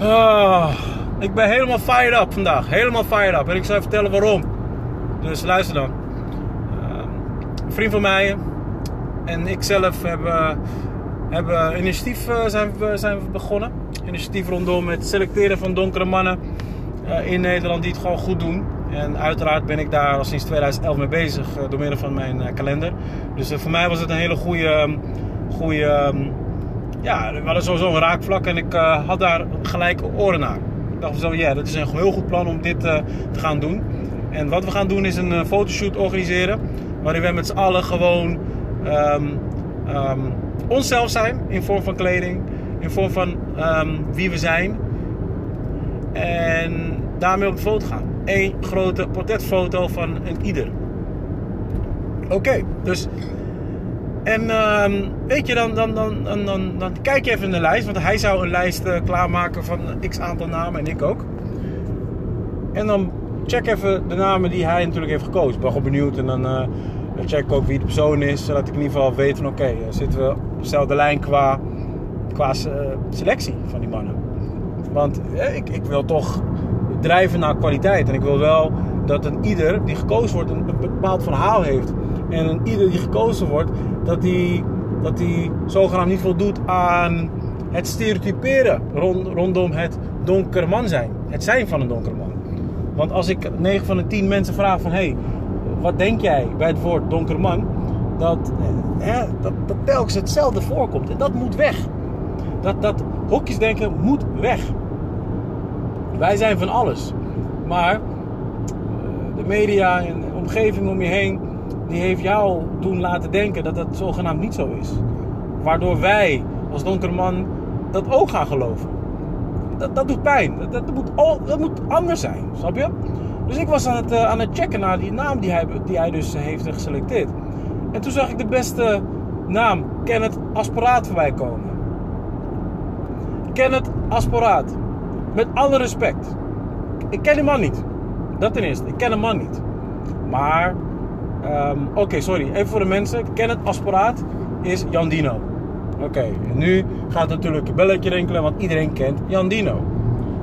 Ah, ik ben helemaal fired up vandaag. Helemaal fired up. En ik zal je vertellen waarom. Dus luister dan. Uh, een vriend van mij en ik zelf hebben, hebben initiatief uh, zijn, zijn begonnen. Initiatief rondom het selecteren van donkere mannen uh, in Nederland die het gewoon goed doen. En uiteraard ben ik daar al sinds 2011 mee bezig uh, door middel van mijn kalender. Dus voor mij was het een hele goede, goede um, ja, we hadden sowieso een raakvlak en ik uh, had daar gelijk oren naar. Ik dacht zo, ja, dat is een heel goed plan om dit uh, te gaan doen. En wat we gaan doen is een uh, fotoshoot organiseren. Waarin we met z'n allen gewoon um, um, onszelf zijn. In vorm van kleding. In vorm van um, wie we zijn. En daarmee op de foto gaan. Eén grote portretfoto van een ieder. Oké, dus en uh, weet je, dan, dan, dan, dan, dan, kijk je even in de lijst. Want hij zou een lijst uh, klaarmaken van x aantal namen en ik ook. En dan check even de namen die hij natuurlijk heeft gekozen. Ik ben gewoon benieuwd. En dan uh, check ik ook wie de persoon is. Zodat ik in ieder geval weet van oké, okay, zitten we op dezelfde lijn qua, qua selectie van die mannen. Want ik, ik wil toch drijven naar kwaliteit. En ik wil wel dat een ieder die gekozen wordt een bepaald verhaal heeft. En een ieder die gekozen wordt, dat die, dat die zogenaamd niet voldoet aan het stereotyperen rond, rondom het donkere man zijn. Het zijn van een donkere man. Want als ik 9 van de 10 mensen vraag van... Hey, wat denk jij bij het woord donkere man? Dat, hè, dat, telkens hetzelfde voorkomt. En dat moet weg. Dat, dat hokjesdenken moet weg. Wij zijn van alles. Maar de media en de omgeving om je heen die heeft jou toen laten denken dat dat zogenaamd niet zo is. Waardoor wij als donkere man dat ook gaan geloven. Dat, dat doet pijn. Dat, dat, moet, dat moet anders zijn, snap je? Dus ik was aan het, uh, aan het checken naar die naam die hij, die hij dus heeft geselecteerd. En toen zag ik de beste naam, Kenneth Asparaat, voorbij komen. Kenneth Asparaat. Met alle respect. Ik ken die man niet. Dat ten eerste. Ik ken de man niet. Maar Um, Oké, sorry. Even voor de mensen. Ken het aspiraat is Jan Dino. Oké, nu gaat natuurlijk een belletje rinkelen, want iedereen kent Jan Dino.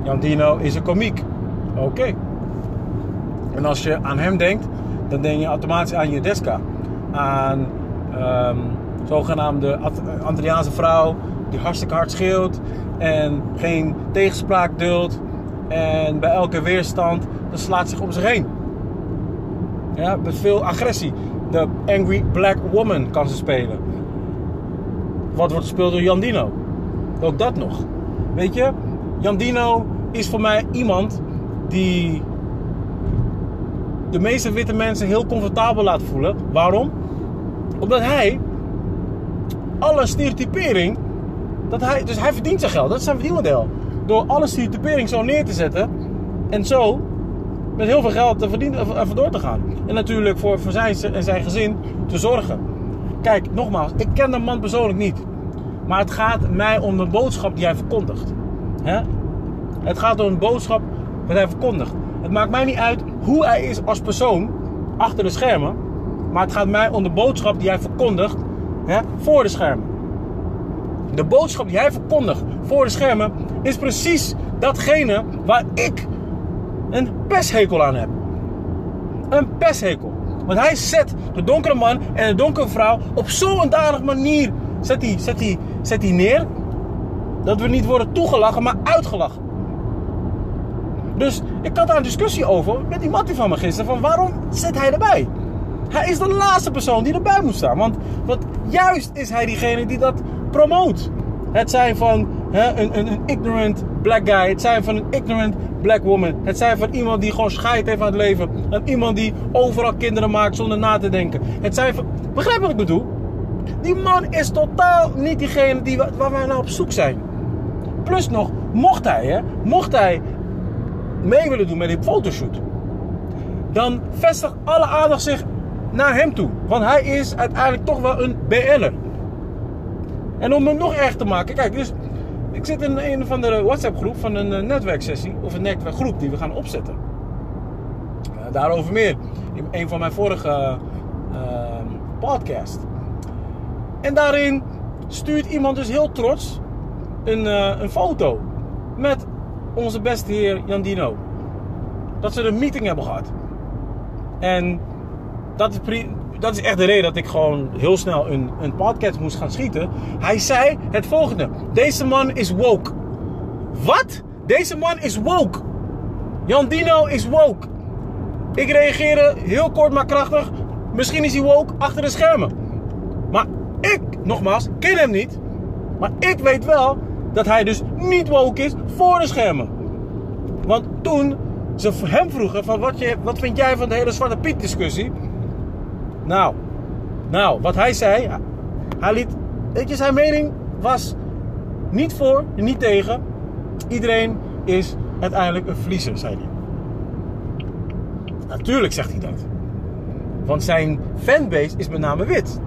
Jan Dino is een komiek. Oké. En als je aan hem denkt, dan denk je automatisch aan Judeska. Aan um, zogenaamde Antilliaanse vrouw die hartstikke hard schreeuwt en geen tegenspraak duldt. En bij elke weerstand, dan slaat zich om zich heen. Ja, met veel agressie. De Angry Black Woman kan ze spelen. Wat wordt gespeeld door Jandino? Ook dat nog. Weet je, Jandino is voor mij iemand die de meeste witte mensen heel comfortabel laat voelen. Waarom? Omdat hij alle stereotypering, dat hij, dus hij verdient zijn geld, dat is zijn verdienmodel. Door alle stereotypering zo neer te zetten en zo met heel veel geld te verdienen, even door te gaan. En natuurlijk voor, voor zijn en zijn gezin te zorgen. Kijk, nogmaals, ik ken de man persoonlijk niet. Maar het gaat mij om de boodschap die hij verkondigt. Het gaat om een boodschap wat hij verkondigt. Het maakt mij niet uit hoe hij is als persoon achter de schermen. Maar het gaat mij om de boodschap die hij verkondigt voor de schermen. De boodschap die hij verkondigt voor de schermen is precies datgene waar ik een pesthekel aan heb. Een pesthekel. Want hij zet de donkere man en de donkere vrouw op zo'n dadige manier zet hij, zet, hij, zet hij neer. Dat we niet worden toegelachen, maar uitgelachen. Dus ik had daar een discussie over met die mattie van me gisteren. Van waarom zet hij erbij? Hij is de laatste persoon die erbij moet staan. Want wat, juist is hij diegene die dat promoot. Het zijn van hè, een, een, een ignorant black guy. Het zijn van een ignorant black woman. Het zijn van iemand die gewoon scheid heeft aan het leven. En iemand die overal kinderen maakt zonder na te denken. Het zijn van... Begrijp wat ik bedoel? Die man is totaal niet diegene die, waar wij naar op zoek zijn. Plus nog, mocht hij, hè, mocht hij mee willen doen met die fotoshoot, dan vestigt alle aandacht zich naar hem toe. Want hij is uiteindelijk toch wel een BL'er. En om het nog erger te maken, kijk, dus ik zit in een van de WhatsApp groep van een eh, netwerksessie of een netwerkgroep die we gaan opzetten. Uh, daarover meer in een van mijn vorige uh, podcast. En daarin stuurt iemand dus heel trots een, uh, een foto met onze beste heer Jan Dino. Dat ze een meeting hebben gehad. En dat is, dat is echt de reden dat ik gewoon heel snel een, een podcast moest gaan schieten. Hij zei het volgende: Deze man is woke. Wat? Deze man is woke. Jan Dino is woke. Ik reageerde heel kort maar krachtig. Misschien is hij woke achter de schermen. Maar ik, nogmaals, ken hem niet. Maar ik weet wel dat hij dus niet woke is voor de schermen. Want toen ze hem vroegen van wat, je, wat vind jij van de hele Zwarte Piet discussie? Nou, nou, wat hij zei, hij liet, weet je, zijn mening was niet voor, niet tegen. Iedereen is uiteindelijk een verliezer, zei hij. Natuurlijk zegt hij dat. Want zijn fanbase is met name wit.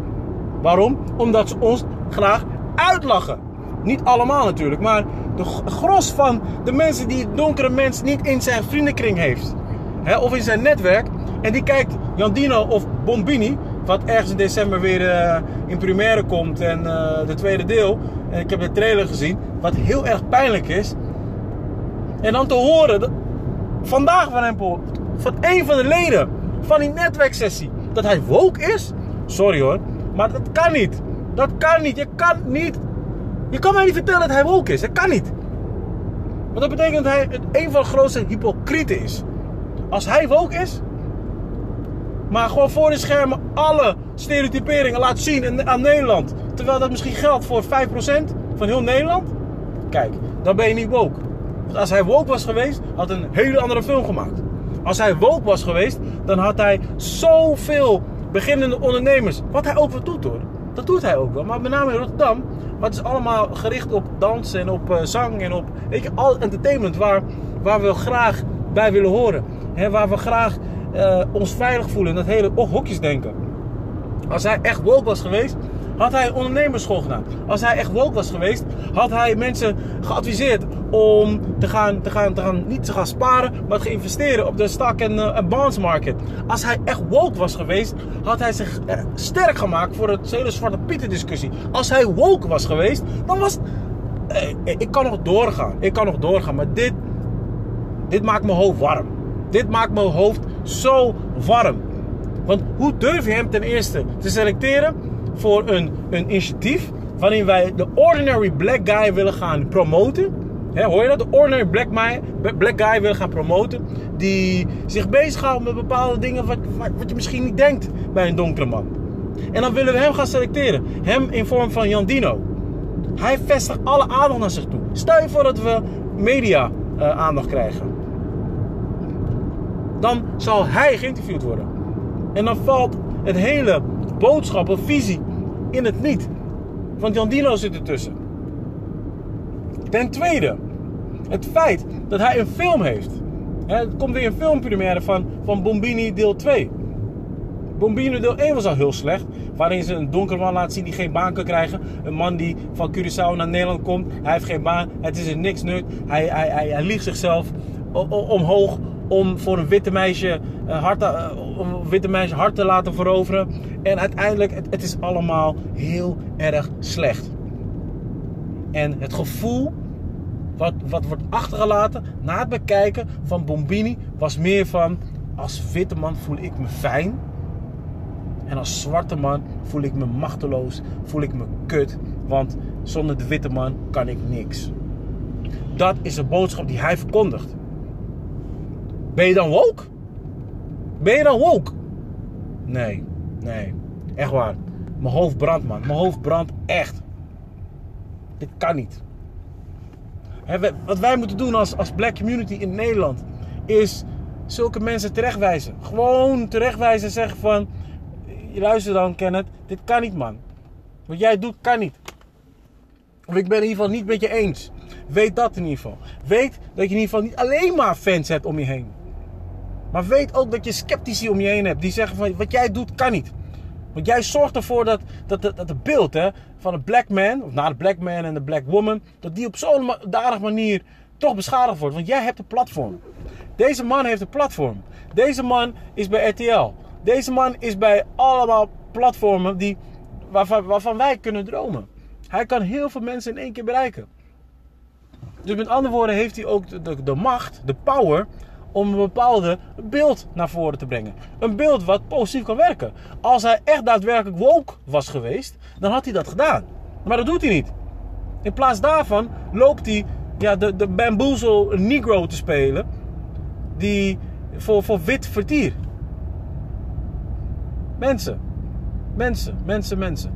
Waarom? Omdat ze ons graag uitlachen. Niet allemaal natuurlijk, maar de gros van de mensen die donkere mensen niet in zijn vriendenkring heeft. Hè, of in zijn netwerk. En die kijkt Jandino of Bombini, wat ergens in december weer uh, in première komt. En uh, de tweede deel. En ik heb de trailer gezien, wat heel erg pijnlijk is. En dan te horen, dat, vandaag van Empel, van een van de leden van die netwerksessie, dat hij woke is. Sorry hoor, maar dat kan niet. Dat kan niet. Je kan niet. Je kan mij niet vertellen dat hij woke is. Dat kan niet. Want dat betekent dat hij een van de grootste hypocrieten is. Als hij woke is, maar gewoon voor de schermen alle stereotyperingen laat zien aan Nederland. Terwijl dat misschien geldt voor 5% van heel Nederland. Kijk, dan ben je niet woke. Want als hij woke was geweest, had hij een hele andere film gemaakt. Als hij woke was geweest, dan had hij zoveel beginnende ondernemers. Wat hij ook wel doet hoor. Dat doet hij ook wel. Maar met name in Rotterdam. Het is allemaal gericht op dans en op uh, zang en op weet je, al entertainment waar, waar we graag bij willen horen. He, waar we graag uh, ons veilig voelen. En dat hele oh, hokjesdenken. Als hij echt woke was geweest, had hij een ondernemersschool gedaan. Als hij echt woke was geweest, had hij mensen geadviseerd om te gaan, te gaan, te gaan niet te gaan sparen, maar te investeren op de stock- en uh, bonds market. Als hij echt woke was geweest, had hij zich uh, sterk gemaakt voor het hele Zwarte Pieten discussie. Als hij woke was geweest, dan was... Ik kan nog doorgaan, ik kan nog doorgaan, maar dit, dit maakt mijn hoofd warm. Dit maakt mijn hoofd zo warm. Want hoe durf je hem ten eerste te selecteren voor een, een initiatief waarin wij de ordinary black guy willen gaan promoten? Hoor je dat? De ordinary black, black guy willen gaan promoten. Die zich bezighoudt met bepaalde dingen wat, wat je misschien niet denkt bij een donkere man. En dan willen we hem gaan selecteren. Hem in vorm van Jandino. Hij vestigt alle aandacht naar zich toe. Stel je voor dat we media uh, aandacht krijgen. Dan zal hij geïnterviewd worden. En dan valt het hele boodschap of visie in het niet. Want Jandino zit ertussen. Ten tweede, het feit dat hij een film heeft. Er komt weer een filmpremière van, van Bombini deel 2. Bombini deel 1 was al heel slecht. Waarin ze een donker man laat zien die geen baan kan krijgen. Een man die van Curaçao naar Nederland komt. Hij heeft geen baan. Het is een niks nut. Hij, hij, hij, hij liegt zichzelf omhoog om voor een witte meisje, uh, hart, uh, een witte meisje hart te laten veroveren. En uiteindelijk, het, het is allemaal heel erg slecht. En het gevoel wat, wat wordt achtergelaten na het bekijken van Bombini was meer van... Als witte man voel ik me fijn. En als zwarte man voel ik me machteloos, voel ik me kut. Want zonder de witte man kan ik niks. Dat is de boodschap die hij verkondigt. Ben je dan woke? Ben je dan woke? Nee, nee. Echt waar. Mijn hoofd brandt, man. Mijn hoofd brandt echt. Dit kan niet. wat wij moeten doen als, als black community in Nederland... is zulke mensen terechtwijzen. Gewoon terechtwijzen en zeggen van... Luister dan, Kenneth. Dit kan niet, man. Wat jij doet, kan niet. Of ik ben in ieder geval niet met je eens. Weet dat in ieder geval. Weet dat je in ieder geval niet alleen maar fans hebt om je heen. Maar weet ook dat je sceptici om je heen hebt. Die zeggen van wat jij doet kan niet. Want jij zorgt ervoor dat, dat, dat, dat het beeld hè, van een black man, of na de black man en de black woman, dat die op zo'n dadige manier toch beschadigd wordt. Want jij hebt een platform. Deze man heeft een platform. Deze man is bij RTL. Deze man is bij allemaal platformen die, waarvan, waarvan wij kunnen dromen. Hij kan heel veel mensen in één keer bereiken. Dus met andere woorden heeft hij ook de, de, de macht, de power om een bepaalde beeld naar voren te brengen. Een beeld wat positief kan werken. Als hij echt daadwerkelijk woke was geweest, dan had hij dat gedaan. Maar dat doet hij niet. In plaats daarvan loopt hij ja, de, de bamboozle negro te spelen. Die voor, voor wit vertier. Mensen. Mensen, mensen, mensen.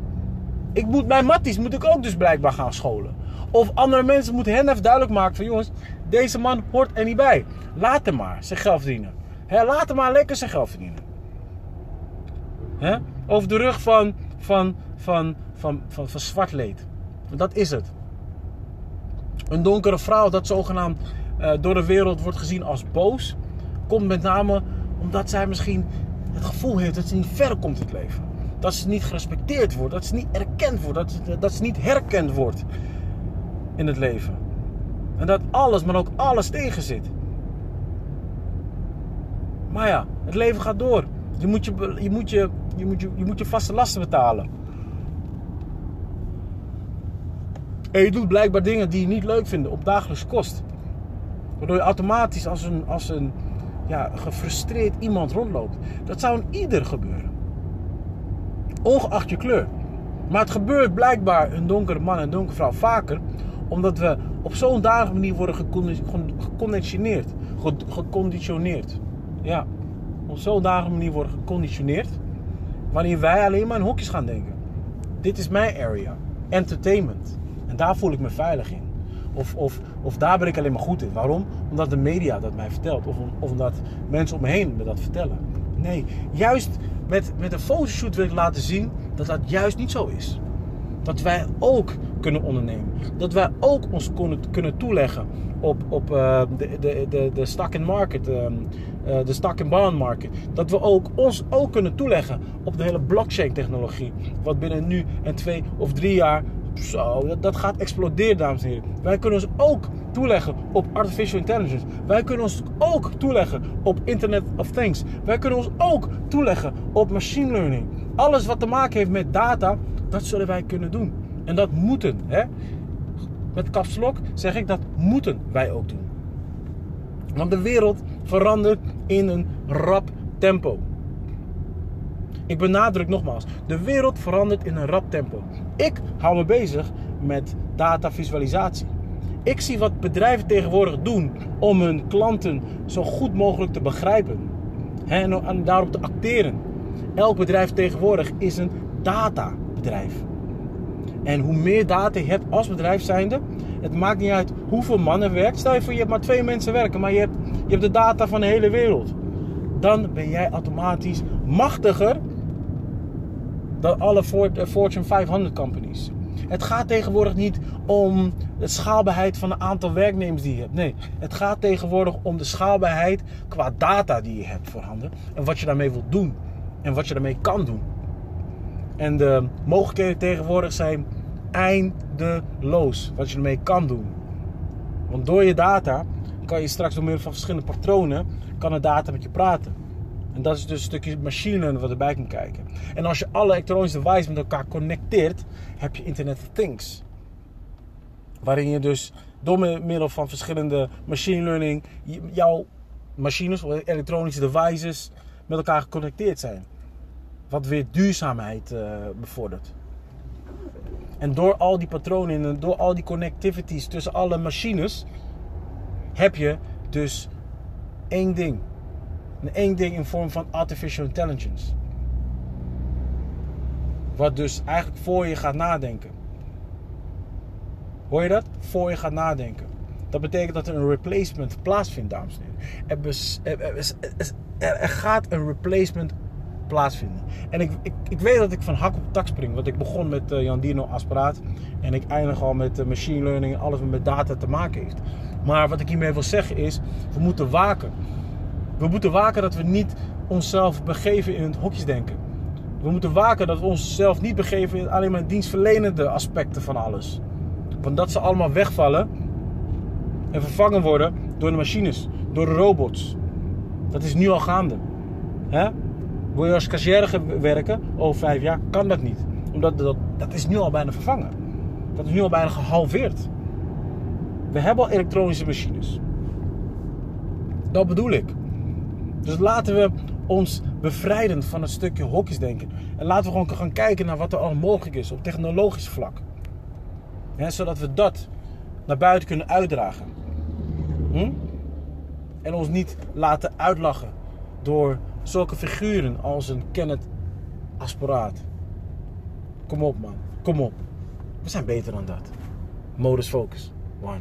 Ik moet, mijn matties moet ik ook dus blijkbaar gaan scholen. Of andere mensen moeten hen even duidelijk maken van jongens, deze man hoort er niet bij. Laat hem maar zijn geld verdienen. Laat hem maar lekker zijn geld verdienen. He? Over de rug van, van, van, van, van, van zwart leed. Dat is het. Een donkere vrouw dat zogenaamd uh, door de wereld wordt gezien als boos, komt met name omdat zij misschien het gevoel heeft dat ze niet verder komt in het leven. Dat ze niet gerespecteerd wordt, dat ze niet erkend wordt, dat, dat ze niet herkend wordt in het leven. En dat alles, maar ook alles tegen zit. Maar ja, het leven gaat door. Je moet je, je, moet je, je, moet je, je, moet je vaste lasten betalen. En je doet blijkbaar dingen die je niet leuk vindt op dagelijks kost. Waardoor je automatisch als een, als een ja, gefrustreerd iemand rondloopt. Dat zou een ieder gebeuren. Ongeacht je kleur. Maar het gebeurt blijkbaar een donkere man en donkere vrouw vaker. Omdat we op zo'n dagelijkse manier worden geconditioneerd. Geconditioneerd. Ja. Op zo'n dagelijkse manier worden geconditioneerd. Wanneer wij alleen maar in hokjes gaan denken. Dit is mijn area. Entertainment. En daar voel ik me veilig in. Of, of, of daar ben ik alleen maar goed in. Waarom? Omdat de media dat mij vertelt. Of, of omdat mensen om me heen me dat vertellen. Nee, juist met, met een fotoshoot wil ik laten zien dat dat juist niet zo is. Dat wij ook kunnen ondernemen. Dat wij ook ons kunnen, toeleggen op, op uh, de, de, de, de stock in market, uh, de stock in bond market. Dat we ook ons ook kunnen toeleggen op de hele blockchain technologie. Wat binnen nu en twee of drie jaar zo, dat, dat gaat exploderen, dames en heren. Wij kunnen ons ook toeleggen op artificial intelligence. Wij kunnen ons ook toeleggen op Internet of Things. Wij kunnen ons ook toeleggen op machine learning. Alles wat te maken heeft met data, dat zullen wij kunnen doen. En dat moeten. Hè? Met kapslok zeg ik dat moeten wij ook doen. Want de wereld verandert in een rap tempo. Ik benadruk nogmaals, de wereld verandert in een rap tempo. Ik hou me bezig met datavisualisatie. Ik zie wat bedrijven tegenwoordig doen om hun klanten zo goed mogelijk te begrijpen en daarop te acteren. Elk bedrijf tegenwoordig is een databedrijf. En hoe meer data je hebt als bedrijf zijnde, het maakt niet uit hoeveel mannen werkt. Stel je voor, je hebt maar twee mensen werken, maar je hebt, je hebt de data van de hele wereld. Dan ben jij automatisch machtiger dan alle eh, Fortune 500 companies. Het gaat tegenwoordig niet om de schaalbaarheid van het aantal werknemers die je hebt. Nee, het gaat tegenwoordig om de schaalbaarheid qua data die je hebt voorhanden. En wat je daarmee wilt doen. En wat je daarmee kan doen. En de mogelijkheden tegenwoordig zijn eindeloos. Wat je ermee kan doen. Want door je data kan je straks door middel van verschillende patronen... kan de data met je praten. En dat is dus een stukje machine learning wat erbij komt kijken. En als je alle elektronische devices met elkaar connecteert, heb je Internet of Things. Waarin je dus door middel van verschillende machine learning jouw machines of elektronische devices met elkaar geconnecteerd zijn. Wat weer duurzaamheid uh, bevordert. En door al die patronen en door al die connectivities tussen alle machines heb je dus één ding en één ding in vorm van artificial intelligence. Wat dus eigenlijk voor je gaat nadenken. Hoor je dat? Voor je gaat nadenken. Dat betekent dat er een replacement plaatsvindt, dames en heren. Er, er, gaat een replacement plaatsvinden. En ik, ik, ik, weet dat ik van hak op tak spring. Want ik begon met uh, Jan Dino Asparaat. En ik eindig al met uh, machine learning en alles wat met data te maken heeft. Maar wat ik hiermee wil zeggen is, we moeten waken. We moeten waken dat we niet onszelf begeven in het hokjesdenken. We moeten waken dat we onszelf niet begeven in alleen maar dienstverlenende aspecten van alles. Want dat ze allemaal wegvallen en vervangen worden door de machines, door de robots. Dat is nu al gaande. Hè? Wil je als cashier werken over vijf jaar? Kan dat niet. Omdat dat, dat is nu al bijna vervangen. Dat is nu al bijna gehalveerd. We hebben al elektronische machines. Dat bedoel ik. Dus laten we ons bevrijden van het stukje hokjesdenken. En laten we gewoon gaan kijken naar wat er al mogelijk is op technologisch vlak. zodat we dat naar buiten kunnen uitdragen. Hm? En ons niet laten uitlachen door zulke figuren als een Kenneth Asporaat. Kom op man, kom op. We zijn beter dan dat. Modus focus. One.